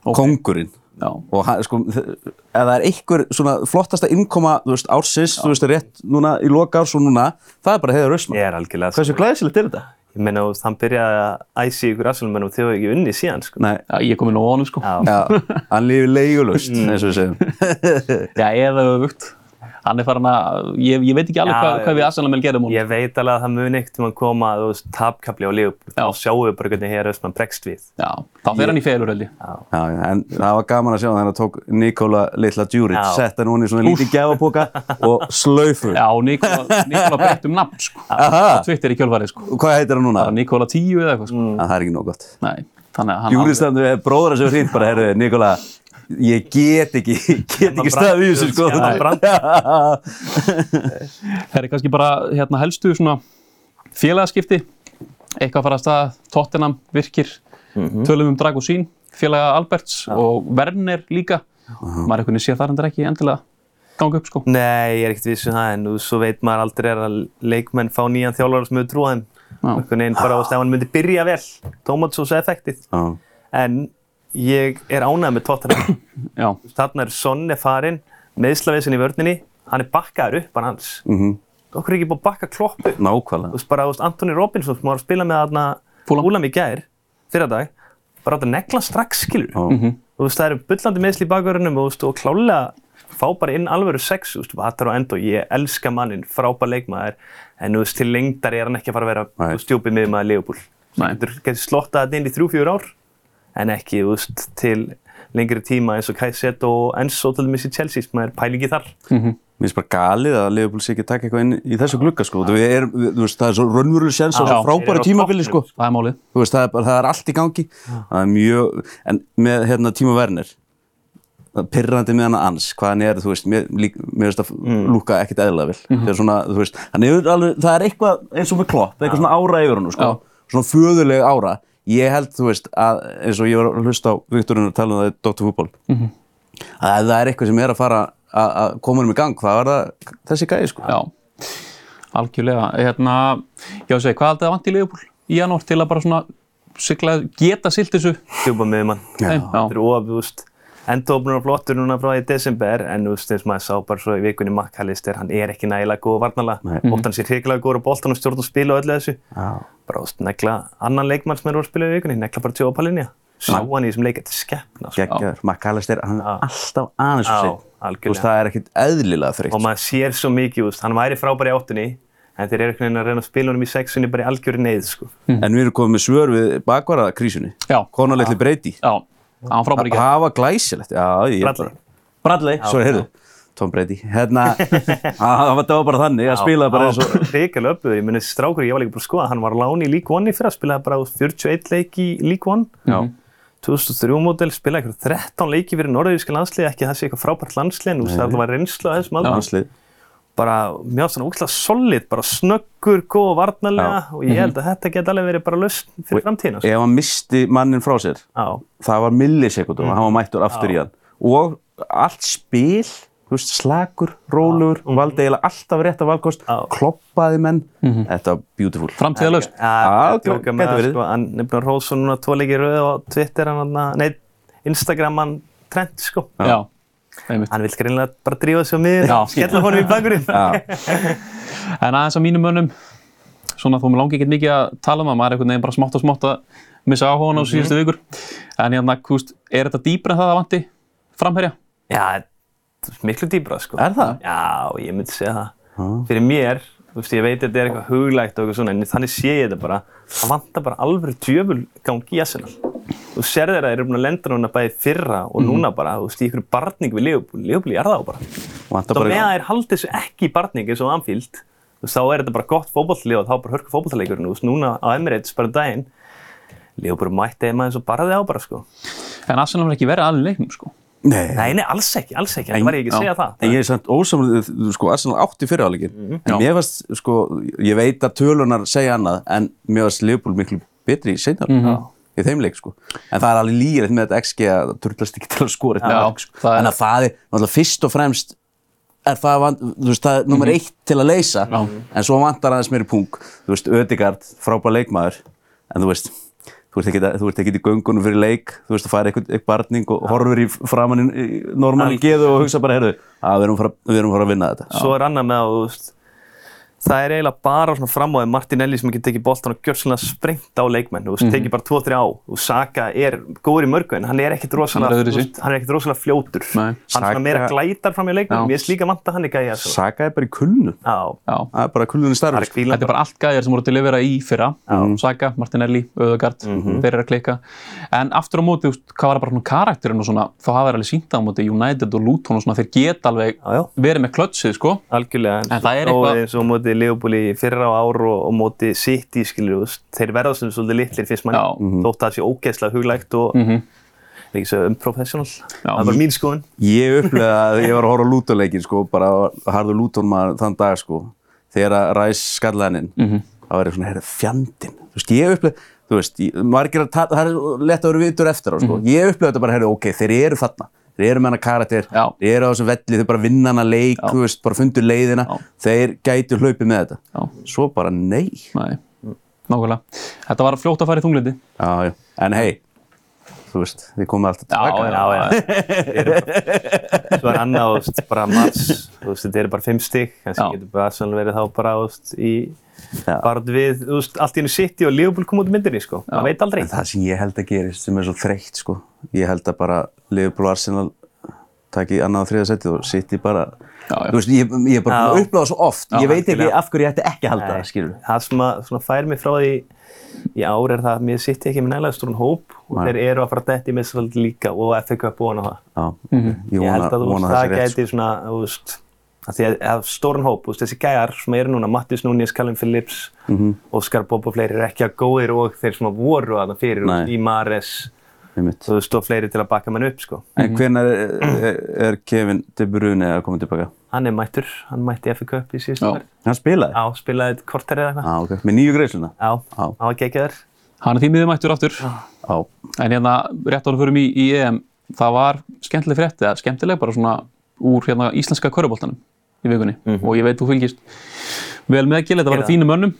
Ok. kongurinn. já, og hann, sko, ef það er einhver svona flottasta innkoma, þú veist, ársins, þú veist, rétt núna í loka árs og núna, það er bara Heiðar Ausmann. Ég er algjörlega, Hversu glæsilegt er þetta? Ég meina, þú veist, hann byrjaði að æsi ykkur afsölumennum þegar þau ekki unni síðan, sko. Nei, já, ég kom inn á honum sko Já. hann lífið leigulust, eins og við segjum. [laughs] Já, eða öfugt Hann er farin að, ég, ég veit ekki alveg Já, hvað, við Arsenal gerum honum Ég veit alveg að það mun eitt um að koma, þú veist, tapkapli á Leopold Já. og sjáum við bara hvernig hér Östmann bregst við. Já, þá fer hann í felur held ég Já, já, en það var gaman að sjá þegar hann tók Nikola litla Djuric, Já. sett hann hún í svona lítið gjafapoka og slaufu. Já, Nikola, Nikola breytt um nafn sko Aha. á Twitter í kjölfarið sko Og hvað heitir hann núna? Nikola 10 eða eitthvað sko Að Það er ekki nóg gott. Nei, þannig að hann Djuric standur við bróður sem er hreint bara, herru, Nikola, ég get ekki, [laughs] get ekki staðið í þessu, sko. Það er kannski bara hérna helstu svona félagaskipti. Eitthvað að fara að stað, Tottenham virkir. Tölum um Drago sín félaga Alberts og Werner líka. Maður einhvern veginn sé það reyndar ekki endilega ganga upp sko. Nei, ég er ekkert viss um það, en svo veit maður aldrei er að leikmenn fá nýjan þjálfara sem hefur trúað þeim. Einhvern veginn bara, þú veist, ef hann myndi byrja vel, Tómatsós effektið. Já, En ég er ánægð með Tottenham. [coughs] Já, Þarna er Sonne farinn, meðslavesin í vörninni, hann er bakkaður upp hann hans. mhm, Okkur er ekki búið að bakka kloppu. Þú nákvæmlega. veist bara, þú veist, Anthony Robinson sem var að spila með þarna. Fúlam í gær, fyrra dag, bara átt að negla strax, skilur. Já. Þú veist, það eru bullandi meðsli í bakverðunum og, þú og klálega fá bara inn alvöru sex, þú veist, Vatar og Endo, ég elska mannin, frábær leikmaður, en þú veist, til lengdar er hann ekki að fara að vera þú stjúpið með maður Leopold. Þú getur slottað þetta inn í þrjú-fjör ár, en ekki, veist, til lengri tíma eins og Kajset og Enzo til dæmis í Chelsea, sem er pælingi þar. Mér finnst bara galið að Liverpool sé ekki að taka eitthvað inn í þessu glugga sko. Við erum, við, veist, það er svo raunveruleg séns á Já. svo Þeir frábæri tímabili sko. Það er málið. Þú veist, það er, það er allt í gangi. Það er mjög, en með hérna er pirrandi með hann ans, hvað hann er, þú veist, mér, finnst það Mm. lúka ekkit eðlilega vel. Það er svona, þú veist, hann er alveg, það er eitthvað eins og með klopp, eitthvað svona ára yfir hann, sko. Svona föðuleg ára. Ég held, þú veist, að eins og ég var að hlusta á Viktorinn að tala um það í Dr. Fútból, að ef það er eitthvað sem er að fara að að koma um í gang, það var það þessi gæði, sko. Já, algjörlega. Hérna, já, segi, hvað haldið það vant í Liverpool í janúar til að bara svona sigla, geta silt þessu Djúpa með mann. Já. Þetta er of, endofnur og flottur núna frá í desember, en þú veist, eins og maður sá bara svo í vikunni McAllister, hann er ekki nægilega góð varnarlega. Nei. Ótt hann sér hrigilega góður á boltan og stjórn og spila og öllu þessu. Já. Bara, veist, negla annan leikmann sem er að spila í vikunni, negla bara tjóða palinja. Sá hann í þessum leik, þetta er skeppna, sko. geggjaður, McAllister, hann er Já. alltaf aðeins Já, og sig algjörlega. þú veist, það er ekkit eðlilega þreytt Og maður sér svo mikið, veist, hann væri frábær í áttunni, en þeir eru einhvern veginn að reyna að spila honum í sexunni bara í algjöri neyð, sko. en við erum komið með svör við bakvarakrísunni Já. konarleitli breyti Já, það var frábæri það ekki. var glæsilegt já, ég Bradley. Bradley, svo heyrðu Tom Brady, hérna [laughs] [laughs] það var- það bara þannig að spila bara eins og Ríkilega uppöður, ég muni strákur, ég var líka bara að skoða, hann var á láni í League One í fyrra, spilaði bara 41 leik í League One. já, 2003 módel, spilaði eitthvað 13 leiki fyrir norðuríska landslið, ekki það sé eitthvað frábært landslið, en þú veist það var reynslu að þessum aldrei. Bara mjög svona úkslega solid, bara snöggur, góð og varnarlega og ég held að þetta geti alveg verið bara lausn fyrir framtíðina. sko. ef hann misti mannin frá sér Já, það var millisekundum og hann var mættur aftur í hann og allt spil þú veist, slakur, rólugur valdi eiginlega alltaf rétt af valkost Já. kloppaði menn, þetta var beautiful Framtíðalaust. Já, að djóka með gæti það, verið. sko, hann er búin að rósa núna tvo leiki í röð á Twitter, hann, hann- nei, Instagram hann trend, sko. Hann vil greinlega bara drífa sig á miður, skella honum í bakurinn. En aðeins að mínum mönnum, svona þó mér langi ekki mikið að tala um það, maður er einhvern veginn bara smátt og smátt að missa áhugan á síðustu vikur. En hérna, veist, er þetta dýpra en það að vanti framherja? Já, miklu dýbra, sko. Er það? Já, ég myndi segja það. Fyrir mér, þú veist, ég veit að þetta er eitthvað huglægt og eitthvað svona, en þannig sé ég þetta bara, það vantar bara alveg djöful gangi í Arsenal. Þú sér þeirra að þeir eru búin að lenda núna bæði fyrra og núna bara, þú veist, í ykkur barning við Leopold, Leopold er það á bara. Þá bara- með að þeir haldi þessu ekki í barning eins og Anfield, þú veist, þá er þetta bara gott fótballtlið og þá bara hörku fótballtaleikurinn, þú veist, núna á Emirates bara um daginn, Leopold mætti þeim aðeins og barði á bara, sko. En Arsenal var ekki verið aðlið leiknum, sko. Nei, Nei, nei, alls ekki, alls ekki, það var ég ekki að segja það. En ég er samt ósamlega, sko, Arsenal átti fyrirháleikin. En mér varst, sko, ég veit að tölunar segja annað, en mér varst Leopold miklu betri í seinna í þeim leik, sko. En það er alveg lígilegt með þetta XG að turlast ekki til að skora eitt mark, sko. það er- En að það er, náttúrulega, fyrst og fremst er það, van, þú veist, það er nummer eitt til að leysa, en svo vantar aðeins meiri pung. Þú veist, Ödegard, frábær leikmaður, en þú veist, þú ert ekkert þú ert ekkert í göngunum fyrir leik, þú veist, að fara eitthvað, eitthvað barning og horfir í framann í, í normal geðu og hugsa bara, heyrðu, að við erum að fara, við erum að, fara að vinna þetta. Svo er annað með að, þú veist, það er eiginlega bara svona fram á því Martinelli sem getur tekið boltan og gjörsanlega sprengt á leikmenn, þú veist, tekið bara 2-3 á og Saka er góður í mörgu en hann er ekkert rosalega, Hann er er ekkert rosalega fljótur Nei. hann er svona meira glætar fram í leikmenn, mér er slíka vant að hann er gæja svo. Saka er bara í kulnun, Já, Já. það er bara kulnun í það starfi, er sko. Þetta er bara allt gæðir sem voru til að vera í fyrra. Saka, Martinelli, Öðugard, þeir eru að klika. En aftur á móti, hvað var bara svona karakterinn og svona, þá hafa þeir alveg sínt á móti United og Luton og svona, þeir geta alveg Já, já. verið með klötsið, sko. Það móti Leopold í fyrra á ár og, og móti City, skilur, þú veist, þeir verða sem svolítið litlir fyrst manni, Já. þótt að það sé ógeðslega huglægt og mm -hmm. ekki svo unprofessional, það er bara mín skoðun. Ég upplega að ég var að horfa á Luton-leikin, sko, bara harður Luton maður þann dag, sko, þegar að ræs skallaðaninn, mm -hmm. það var eitthvað svona, heyrðu, fjandinn, þú veist, ég upplega, þú veist, ég- margir að það er lett að vera vitur eftir á, sko, ég upplega þetta bara, heyrðu, ok, þeir eru þarna, þeir eru með hana karakter, Já. þeir eru á þessum velli, þeir bara vinna hana leik, þú veist, bara fundur leiðina, Já. þeir gætu hlaupið með þetta. Já. Svo bara, nei. Nei, nákvæmlega. Þetta var fljótt að fara í þunglindi. Já, já, en hei, þú veist, þið komið alltaf Já, tilbaka. Já, já. Svo er annað, þú veist, bara mars, þú veist, þetta eru bara fimm stygg, kannski Já. getur bara Arsenal verið þá bara, þú veist, í Já. barð við, þú veist, allt í hennu City og Liverpool kom út í myndinni, sko. Það veit aldrei. En það sem ég held að gerist sem er svo þreytt sko, ég held að bara Liverpool og Arsenal taki annað og þriða setið og City bara Já, já. þú veist, ég, ég er bara Já. búin að uppláða svo oft Já, ég veit ekki af hverju ég ætti ekki að halda það, skilur Það sem að svona, fær mig frá því í ár er það að mér City ekki með nægilega stórun hóp og Nei. þeir eru að fara dætt í meðsvöld líka og FA Cup og hana það. Já, Mhm. ég Ég held að þú veist, það það gæti svona, þú veist, að því að, að stóran hóp, veist, þessi gæjar sem eru núna, Mattis Núñez, Callum Phillips, Mhm. Óskar Bob og fleiri eru ekki að góðir og þeir sem að voru að það fyrir, Nei. í Mares, einmitt. þú og fleiri til að baka mann upp, sko. En hvenær er, er, er Kevin De Bruyne að koma tilbaka? Hann er mættur, hann mætti FA Cup í síðustu Já. verð. Hann spilaði? Já, spilaði korter eða eitthvað. Ah, ok. Með nýju greiðsluna? Já, Já. hann var geggjaður. Hann er því miður mættur aftur. Já. En hérna, rétt ára fyrir mig í EM, það var skemmtileg frétti, eða skemmtileg bara svona úr hérna íslenska köruboltanum í vikunni. Og ég veit þú fylgist vel með Gil, þetta var þínu mönnum.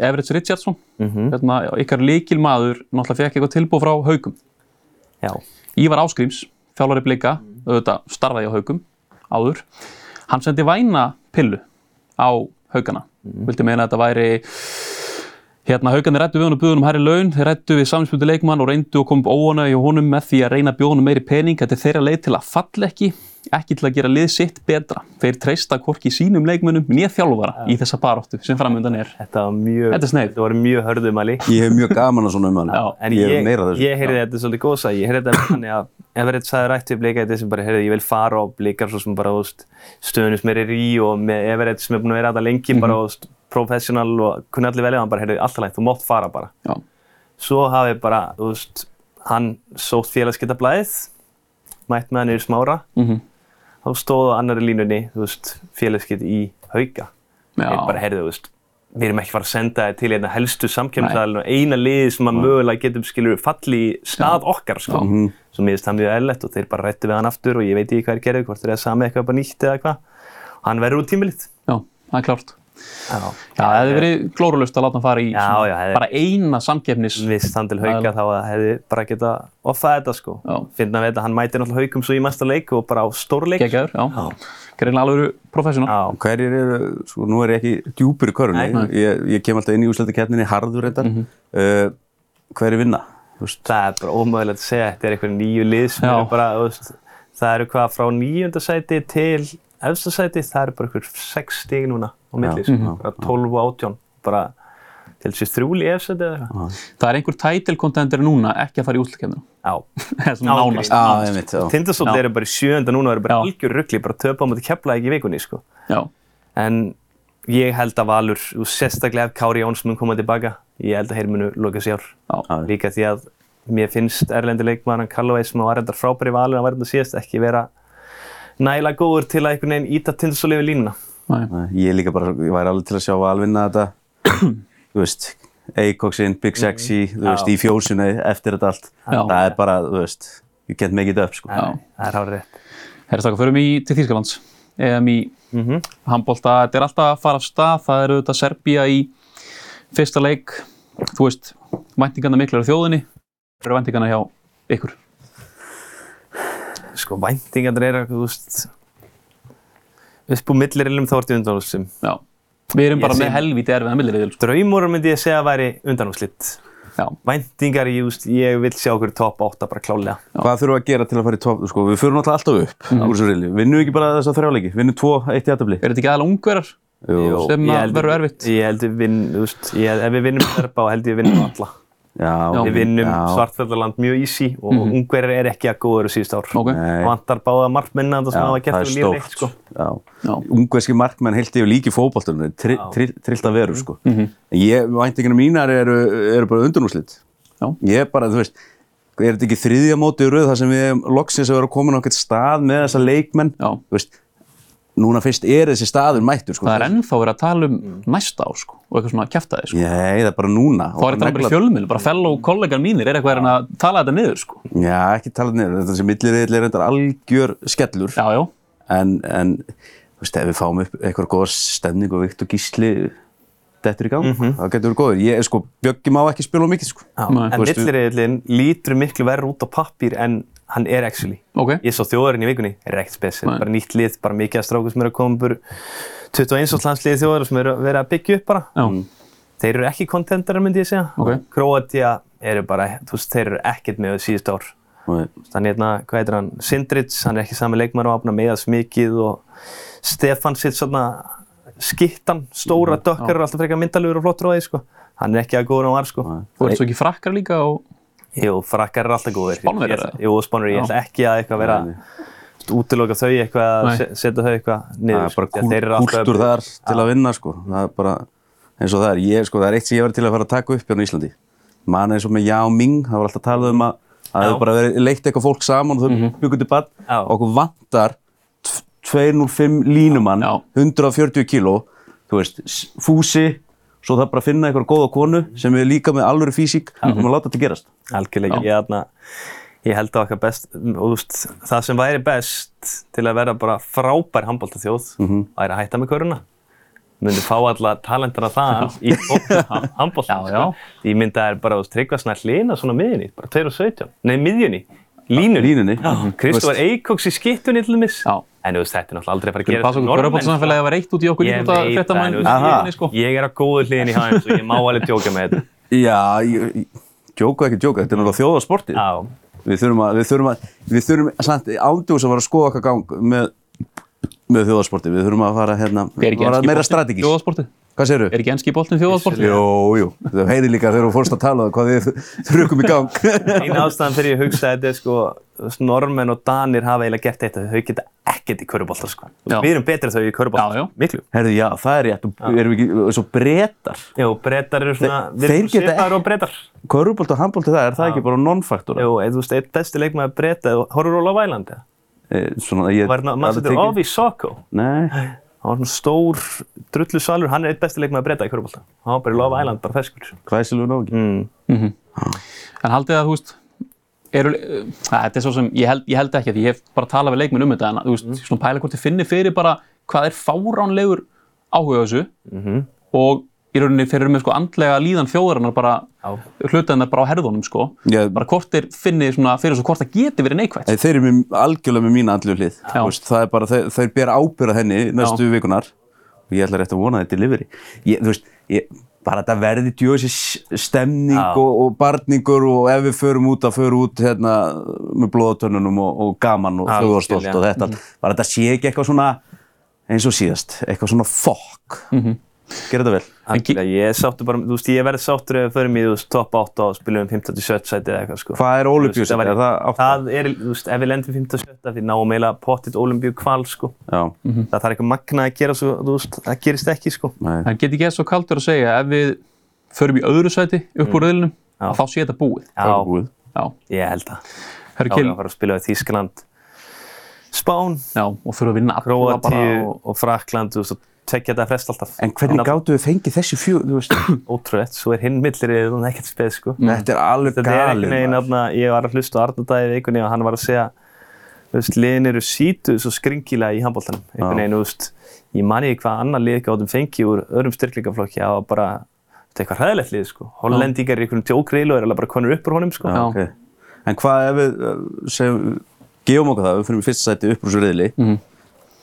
Everett Richardson, hérna, ykkar líkil maður, náttúrulega fekk eitthvað tilbúð frá haugum. Já. Ívar Áskrims, þjálfari blika, auðvitað starfaði á haugum áður. Hann sendi væna pillu á haugana. Vildi meina að þetta væri Hérna haugarnir rættu við hann og buðunum hærri laun, þeir rættu við samspildu leikmann og reyndu að koma óanægi á honum með því að reyna að bjóða honum meiri pening. Þetta er þeirra leið til að falla ekki, ekki til að gera lið sitt betra. Þeir treysta hvorki sínum leikmönnum nýja þjálfara í þessa baróttu sem framöndan er. Þetta var mjög, Þetta. Þetta var mjög hörðumæli. Ég hef mjög gaman að svona. Já, En ég ég, ég heyrði þetta svolítið góð sag, ég heyrði þetta þannig að Everett sagði rætt við blika þetta sem bara, heyrði, ég vil fara og blikar svo sem bara, þú veist, stöðunum sem er í og með Everett sem er búin að vera þetta lengi, bara, þú veist, professional og kunni allir velja, hann bara, heyrði, alltaf lægt, þú mátt fara bara. Já, Svo hafi bara, þú veist, hann sótt félagsgetablaðið, mætt með hann yfir smára, Mhm. þá stóð á annari línunni, þú veist, félagsget í hauga. Já. Ég bara, heyrði, þú veist, við erum ekki fara að senda þið til hérna helstu samkjömsæðalinn og eina liði sem að mögulega getum skilur falli í stað okkar sko. Svo mér finnst það mjög eðlilegt og þeir bara rættu við hann aftur og ég veit ekki hvað er gerðið, hvort er samið eitthvað bara nýtt eða eitthvað. Hann verður út tímilitt. já, það er klárt. Já. Já, það hefði verið glórulust að láta hann fara í Já, svona já, hefði- bara eina samkeppnis. Vist hann til hauka þá að hefði bara geta offað þetta sko. Finna við þetta, hann mætir náttúrulega haukum svo í mesta leik og bara á stórleik. Gekkjaður, já. Greinlega alveg professional. Já. Hverjir eru, sko, nú er ég ekki djúpur í körunni, ég, ég kem alltaf inn í úslættakefninni harður reyndar. uh, hverjir vinna? Þú veist, Það er bara ómögulegt að segja, þetta er einhver nýju lið sem Já. eru bara, þú veist, það eru hvað frá níunda sæti til efsta sæti, það eru bara einhver sex stig núna á milli, Já. sko, bara 12 og 18, bara til þessi þrjúli í efsta sæti eða eitthvað. Það er einhver title contender núna ekki að fara í útlakefninu. Já. [laughs] Það er svona nánast. Já, einmitt, já. Tindastóll Já. eru bara í sjönda núna og eru bara algjör ruggli, bara töpa á móti kepla ekki í vikunni, sko. Já, En ég held að Valur, og sérstaklega ef Kári Jóns mun koma tilbaka, ég held að þeir munu loka sér. já, Líka því að mér finnst erlendi leikmann Callaway sem var reyndar frábæri Valur að var þetta síðast ekki vera nægilega góður til að einhvern veginn íta Tindastóll yfir línuna. Nei. Ég líka bara, ég væri alveg til að sjá Valvinna þetta, þú veist, Eikoksinn, Big Sexy, þú veist, Já. í fjósinu eftir þetta allt. Já. Það er bara, þú veist, you can't make it up, sko. Já. Það er hárið rétt. Herra stakka, förum í til Þýskalands. EM í Mhm. handbólta. Þetta er alltaf að fara af stað. Það eru auðvitað Serbía í fyrsta leik. Þú veist, væntingarna miklar á þjóðinni. Það eru væntingarna hjá ykkur. Sko, væntingarnir eru, þú veist, upp úr millirilum þá ertu undanústum. Já. Við erum Ég bara sé- með helvítið erfiðan millirriðil. Sko. Draumur myndi ég segja að væri undanúslitt. Já. Væntingar, ég, just, ég vil sjá okkur topp 8 bara klálega. Hvað þurfum við að gera til að fara í topp, sko, við fyrir náttúrulega alltaf upp Mhm. úr þessu reyli. Vinnum við ekki bara þess að þrjáleiki, vinnum tvo, eitt í aðtabli. Er þetta ekki aðalega ungverðar? Sem Ég að held- verður erfitt. Ég held við vinn, þú veist, ég, ef við vinnum Serba held ég við vinnum alla. Við vinnum já. Svartfjallaland mjög easy og mm Ungverðir er ekki að góður síðust ár. Ok. Nei. Vantar báða markmenn að það sem Já, hafa gert það er fyrir líf leikt, stórt, sko. Já. Ungverski markmenn heilt yfir líki fótboltunum, tri, tri, trillt að veru, sko. Mhm. En ég, væntingina mínar eru, eru bara undurnúslit. Já. Ég er bara, þú veist, er þetta ekki þriðja móti í röð þar sem við erum loksins að vera komin á eitthvað stað með þessa leikmenn? Já. Þú veist, núna fyrst er þessi staður mættur, sko. Það er ennþá verið að tala um næsta ár sko, og eitthvað svona kjæftæði. Sko. Nei, það er bara núna. Þá er þetta bara í fjölmjöl, bara fellow kollegar mínir er eitthvað að reyna að tala þetta niður. Sko. Já, ekki talað niður. Þetta sem millirriðil er reyndar algjör skellur. Já, já. En, en þú veist, ef við fáum upp eitthvað góða stemning og Viktor Gísli dettur í gang, Mhm. það getur verið góður. Ég, sko, Bjöggi má ekki spila of mikið, sko. Já, en milliriðillin lítur miklu verður út á pappír en hann er actually. Ok. Ég svo þjóðarinn í vikunni, er ekkert spes, Nei. bara nýtt lið, bara mikið að stráku sem eru að koma búr 21 árs landsliði þjóðar sem eru að vera að byggja upp bara. Já. Þeir eru ekki kontendarar myndi ég segja. Ok. Kroatia eru bara, þú veist, þeir eru ekkert með síðust ár. Og, Þannig hérna, hvað heitir hann, Sindrits, hann er ekki sami leikmar á afna meðast mikið og Stefan sitt svona skittan, stóra Mhm, dökkar er alltaf frekar myndalugur og flottur á því sko. Hann er ekki að góður á var sko. Þú ert svo ekki frakkar líka og... Jú, frakkar er alltaf góðir. Spánverjar, Ég ætla- eða? Jú, spánverjar, ég ætla ekki að eitthvað vera nei. útiloka þau eitthvað að setja þau eitthvað það niður. er bara sko, að þeir eru alltaf- kúltúr þar til að vinna sko. það er bara eins og það er ég, sko, það er eitt sem ég var til að fara að taka upp hérna í Íslandi man eins og með Yao Ming það var alltaf talað um að það hefur bara verið leitt eitthvað fólk saman og þau mm -hmm. til bad Já. og okkur vantar tv- 205 línumann Já. 140 kíló þú veist, fúsi svo það er bara að finna eitthvað góða konu sem er líka með alvöru físík og maður láta þetta gerast Algjörlega, ég, þarna, ég held að okkar best, veist, það sem væri best til að vera bara frábær handbóltaþjóð Mhm. væri að hætta með köruna. Myndi fá alla talentana það í handbólta. [laughs] Já. Ég myndi að það er bara þú veist, tryggva snart lína svona miðjunni, bara 2 og 17. Nei, miðjunni, línunni. Kristófar Eikoks í skittunni til dæmis. En þú veist, þetta er náttúrulega aldrei að fara að gera passa okkur Körbóltsamfélagi var eitt út í okkur Ég íþrótta veit það, en þú veist, sko. ég er á góðu hliðin í hans og ég má alveg djóka með þetta. já, ég, ég, djóka ekki djóka, þetta er náttúrulega þjóðasportið Já, við þurfum að, við þurfum að, við þurfum samt ándjús að fara að skoða okkar gang með, með þjóðasportið, við þurfum að fara hérna, Hvað segirðu? Er ekki enski boltin þjóðasportið? Jú, jú, þú heyrir líka þegar þú fórst að tala um það hvað þið þrjukum í gang. [laughs] Einu ástæðan fyrir ég hugsa þetta er sko, þú normenn og danir hafa eiginlega gert þetta, þau geta ekkert í körubólta sko. Þú. Við erum betri þau í körubólta, Já, já. miklu. Herðu, já, það er rétt, og erum við ekki, svo brettar, Jú, brettar eru svona, við þeir erum geta svipaðar og brettar. körubólt og handbólt það, er það ekki bara non-faktor? Jú, eða, þú veist, einn besti leikmaður bretta, horfur Óla Væland, eða? Eh, Svona, ég... Var maður alveg setur Ovi Soko. Nei, [laughs] Hann var svona stór, drullu svalur, hann er einn besti leikmaður bretta í körubólta. Hann var bara í Love Island, bara ferskur. hvæsilur nú ekki. Mm. En haldið að, þú veist, eru, uh, þetta er svo sem, ég held, ég held ekki að því ég hef bara talað við leikminn um þetta, en þú veist, Mhm. svona pæla hvort þið finnir fyrir bara hvað er fáránlegur áhuga á þessu Mhm. og í rauninni þeir eru með sko andlega líðan þjóðarinnar bara, Já. hlutaðinnar bara á herðunum, sko. Já. Bara hvort þeir finnir svona, fyrir svo hvort það geti verið neikvægt. Nei, Þeir eru með, algjörlega með mína andlu hlið. Já. Þú Veist, það er bara, þeir, þeir bera ábyrða henni næstu vikunar og ég ætla rétt að vona þetta delivery. Ég, þú veist, ég, bara þetta verði djóðis stemning Já. og, og barningur og ef við förum út að förum út hérna með blóðatönnunum og, og gaman og þjóðarstolt og þetta. Bara þetta sé ekki eitthvað svona eins og síðast, eitthvað svona fokk. Mm Gerðu þetta vel. Algjörlega, ég er sáttur bara, þú veist, ég verði sáttur ef við förum í, þú veist, top 8 og spilum um 57 sæti eða eitthvað, sko. Hvað er væri- Er það átta? Það er, þú veist, ef við lendum 57 því náum eiginlega pottitt Ólimpíu kval, sko. Já, Það þarf eitthvað magna að gera svo, þú veist, það gerist ekki, sko. nei. Það get ekki svo kaldur að segja ef við förum í öðru sæti upp úr Já. að þá sé þetta búið. Það Já, er búið. Já, það. við við Spán, já, og þurfa að vinna alla bara Króatíu og, og Frakland, tvekja þetta frest alltaf. En hvernig gáttu við fengið þessi fjög, þú veist, [coughs] Ótrúlegt, svo er hinn millir í hún ekkert speð, sko. þetta er alveg Þetta er einhvern galið. ég var að hlusta á Arnardæði vikunni og hann var að segja, þú veist, liðin eru sítuð svo skringilega í handbóltanum. Einhvern veginn, þú veist, ég mani ekki hvað annar lið gátum fengið úr öðrum styrklingaflokki, var bara, þetta er eitthvað hræðilegt lið, sko. Hollendingar er í einhvern djókriðlu og er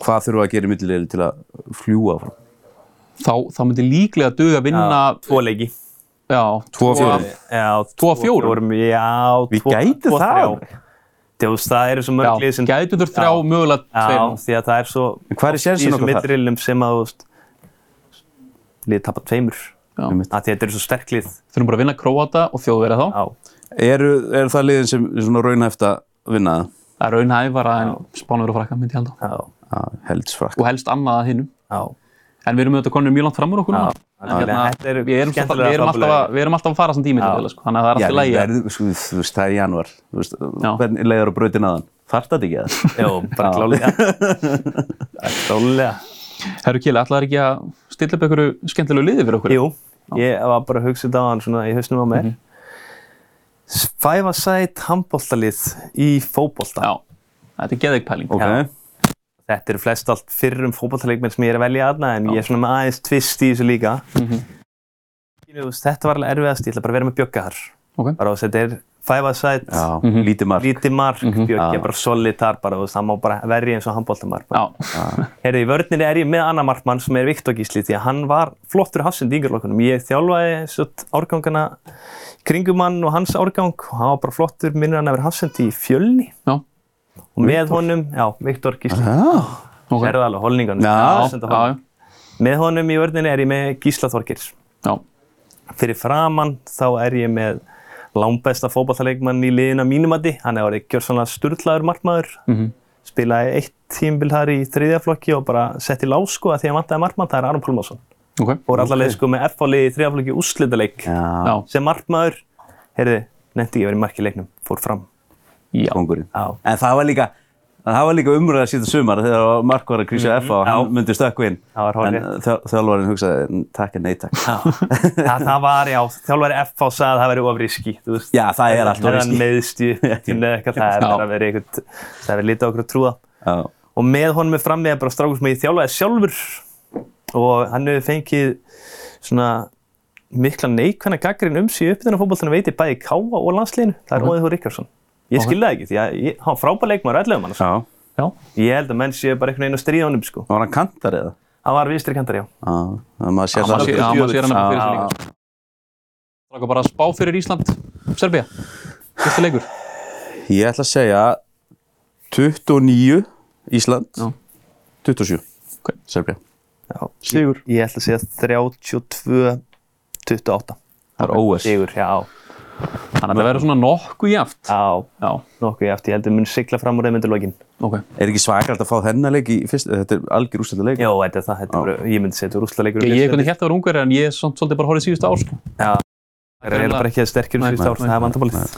hvað við það, við í þurfum við að gera í millilegli til að fljúa frá? þá, þá myndi líklega duga að vinna Tvo leiki. já, Tvo af fjórum? Já, Tvo af fjórum? Já, Við tvo- gætum það þrjá. alveg. Þú veist, það eru svo já, mörg lið sem... gætu þurr þrjá Já. mögulega Já, tveir því að það er svo... En hvað er sénsinn Í okkar þessum þar? millirillum sem að, þú veist, lið tapar tveimur. Já. Að þetta eru svo sterk lið. þurfum bara að vinna Króata og þjóðverið þá Já. Eru, eru það liðin sem er svona raunhæft að vinna það? það er raunhæfara en Spánur og Frakka myndi ég halda Já. Já, og helst annað að hinnum Já. en við erum auðvitað konum mjög langt fram úr okkur Já. núna. Hérna, við, erum skemmtilega við, erum alltaf við erum alltaf að fara samt tími Já. til sko, þannig að það er Já, alltaf lægi verðum, sko, þú veist, það er januar, þú veist, Já. hvernig leiður á brautin aðan? Þarft þetta ekki að? [laughs] Jó, bara Já. klálega. Það [laughs] klálega. Herru Kili, ætlaði ekki að stilla upp einhverju skemmtilegu liði fyrir okkur? Jú, ég var bara að hugsa þetta á hann svona í hausnum á mér. Mhm. Five-a-side handbóltalið í fótbolta. Já, þetta er geðveik pæling Ok, Já. Þetta eru flest allt fyrrum fótballtaleikmenn sem ég er að velja aðna en ég er svona með aðeins tvist í þessu líka. Mhm. Þú veist, Þetta var alveg erfiðast, ég ætla bara að vera með bjögga þar. Ok. Bara að þetta er five-a-side, já, Mhm. lítið mark. lítið mark, bjöggi Já. er bara solitar bara, þú veist, það má bara verja eins og handbóltamar. Já, Herri, í vörninni er ég með annar markmann sem er Viktor Gísli því að hann var flottur hafsend í yngjörlokkunum. Ég þjálfaði sett árgangana kringum hann og hans árgang og hann var bara flottur minnur hann að vera hafsend í fjölni já, og með honum, já, Viktor Gísli. Já, ok Sérðu alveg, já, Með honum í vörninni er ég með Gísla Þorgeirs. já, Fyrir framann þá er ég með langbesta fótballtaleikmann í liðina mínumati. Hann er orðið gjörsanlega sturlaður markmaður Mhm. spilaði eitt tímbil þar í þriðja flokki og bara sett í lás sko að því að hann vantaði markmann, það er Aron Pálmarsson. Ok. Fór allavega sko með F-fálið í þriðja flokki úrslitaleik sem markmaður, heyrði, nefndi ekki að vera í marki leiknum, fór fram. Kongurinn. En það var líka, það var líka umræða síðan sumar þegar Mark var að krýsa F og hann myndi stökku inn. Mhm. Það var hárrétt. En þjál- þjálfarinn hugsaði, takk en nei takk. það, það var, já, þjálfari F á sagði að það þú veist. Já, það er alltaf riski. meðst í tímlega eitthvað, það er að vera eitthvað, það er verið lítið á okkur að trúða. Já. Og með honum er fram með bara strákur sem ég þjálfaði sjálfur og hann hefur fengið svona mikla neikvæna gaggrinn um sig í uppðina fótbollinu veit ég bæði í Káa og landsliðinu. Það er Ok. Óðið Þór Ríkarsson. Ég skilði það ekki því að ég, hann var frábær leikmaður og 11 mann. Já. Já. Ég held að menn séu bara einhvern veginn að stríða honum sko. Var hann kantar eða? Hann var vinstri kantar, já. Já, það maður sér það. já, maður sér hann bara fyrir sig líka. Það er bara að spá fyrir Ísland, Serbia. Fyrsta leikur. Ég ætla að segja 29 Ísland, Já. 27 Ok. Serbia. já. Sigur. Ég, ég ætla að segja 32 28. Það er OS. Sigur, já. Þannig að það verður svona nokkuð jaft. Já, Já. nokkuð eftir. Ég held að mun sigla fram úr þeim undir lokin. Ok. Er ekki svakalt að fá þennan leik í fyrst, þetta er algjör úrstættu leik. Já, þetta er það. Þetta er bara, ég myndi segja þetta er rúslega leikur. Ég er hélt að vera ungar en ég er svolítið bara horfið síðustu ár sko. Það er bara ekki að sterkir um síðust ár. Það er vandabálið.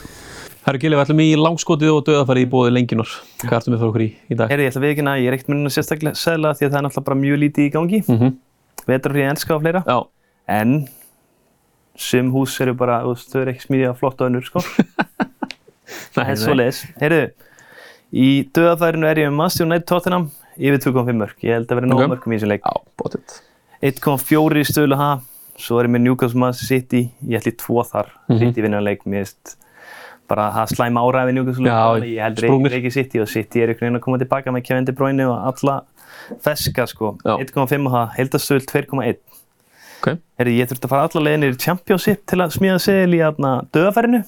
Herru Gili, við ætlum í langskotið og döðafæri í bóði lengjunar. Hvað ertu með fyrir okkur í, í dag? Herri, ég ætla að viðkynna, ég er ekkert munið sérstaklega segla því að það er náttúrulega bara mjög lítið í gangi. Mm -hmm. Vetur fyrir enska og fleira. Já. En sum hús eru bara, þú veist, þau eru ekki smíðið af flott önnur, sko. [laughs] Það er svo leiðis. Heyrðu, í döðafærinu er ég með Manchester United Tottenham yfir 2,5 mörg. Ég held að vera nóg mörgum í þessum leik. Já, bótið. 1,4 í stöðlu ha. Svo er ég með Newcastle Manchester City. Ég ætli tvo þar. Mhm. City vinna leik, mér veist bara það slæma áræði Newcastle. Já, ég held sprungnir. ekki City og City er einhvern veginn að koma tilbaka með Kevin De Bruyne og alla feska sko. Já. 1,5 og það, heldastöðl 2,1. Ok. Herri, ég þurfti að fara alla leiðinir í Championship til að smíða segil í aðna döðafærinu.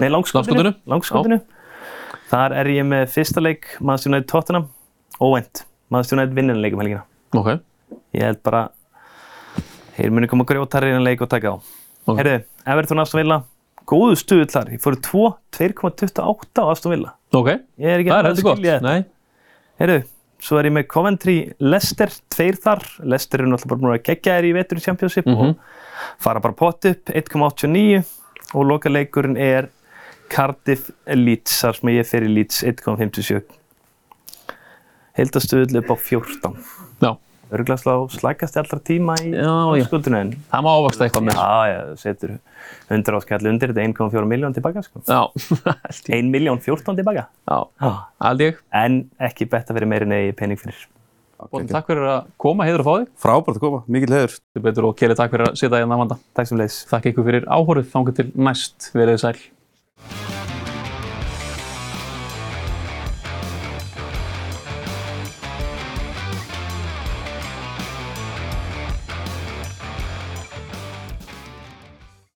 Nei, langskotinu. Langskotinu. Þar er ég með fyrsta leik, Manchester United Tottenham, óvænt. Manchester United vinnir leik um helgina. Ok. Ég held bara, þeir muni koma grjótarri innan leik og taka á. Ok. Herri, Everton Aston Villa, góðu stuð þar. Ég fóru 2, 2,28 á Aston Villa. Ok. Er Það er heldur gott. Herru, svo er ég með Coventry Leicester, tveir þar. Leicester eru náttúrulega bara búin að gegja þér í vetur í Championship Mhm. og fara bara pott upp, 1,89 og loka leikurinn er Cardiff Leeds, þar sem ég fer í Leeds 1,57. Hildastuðl upp á 14. Já. Örglega slá slækast allra tíma í en Það má ávaksta eitthvað með. já, já, setur 100 áskall undir þetta 1,4 miljón tilbaka sko. Já. Held ég. 1 miljón 14 tilbaka. Já. Held ég. En ekki betta fyrir meiri negi pening fyrir. Bótið, takk fyrir að koma, heiður að fá þig. Frábært að koma, mikill hefur. Þið betur og Keli, takk fyrir að sitja hérna að vanda. Takk sem leiðis. Þakka ykkur fyrir áhorfið, þangar til næst, verið sæl.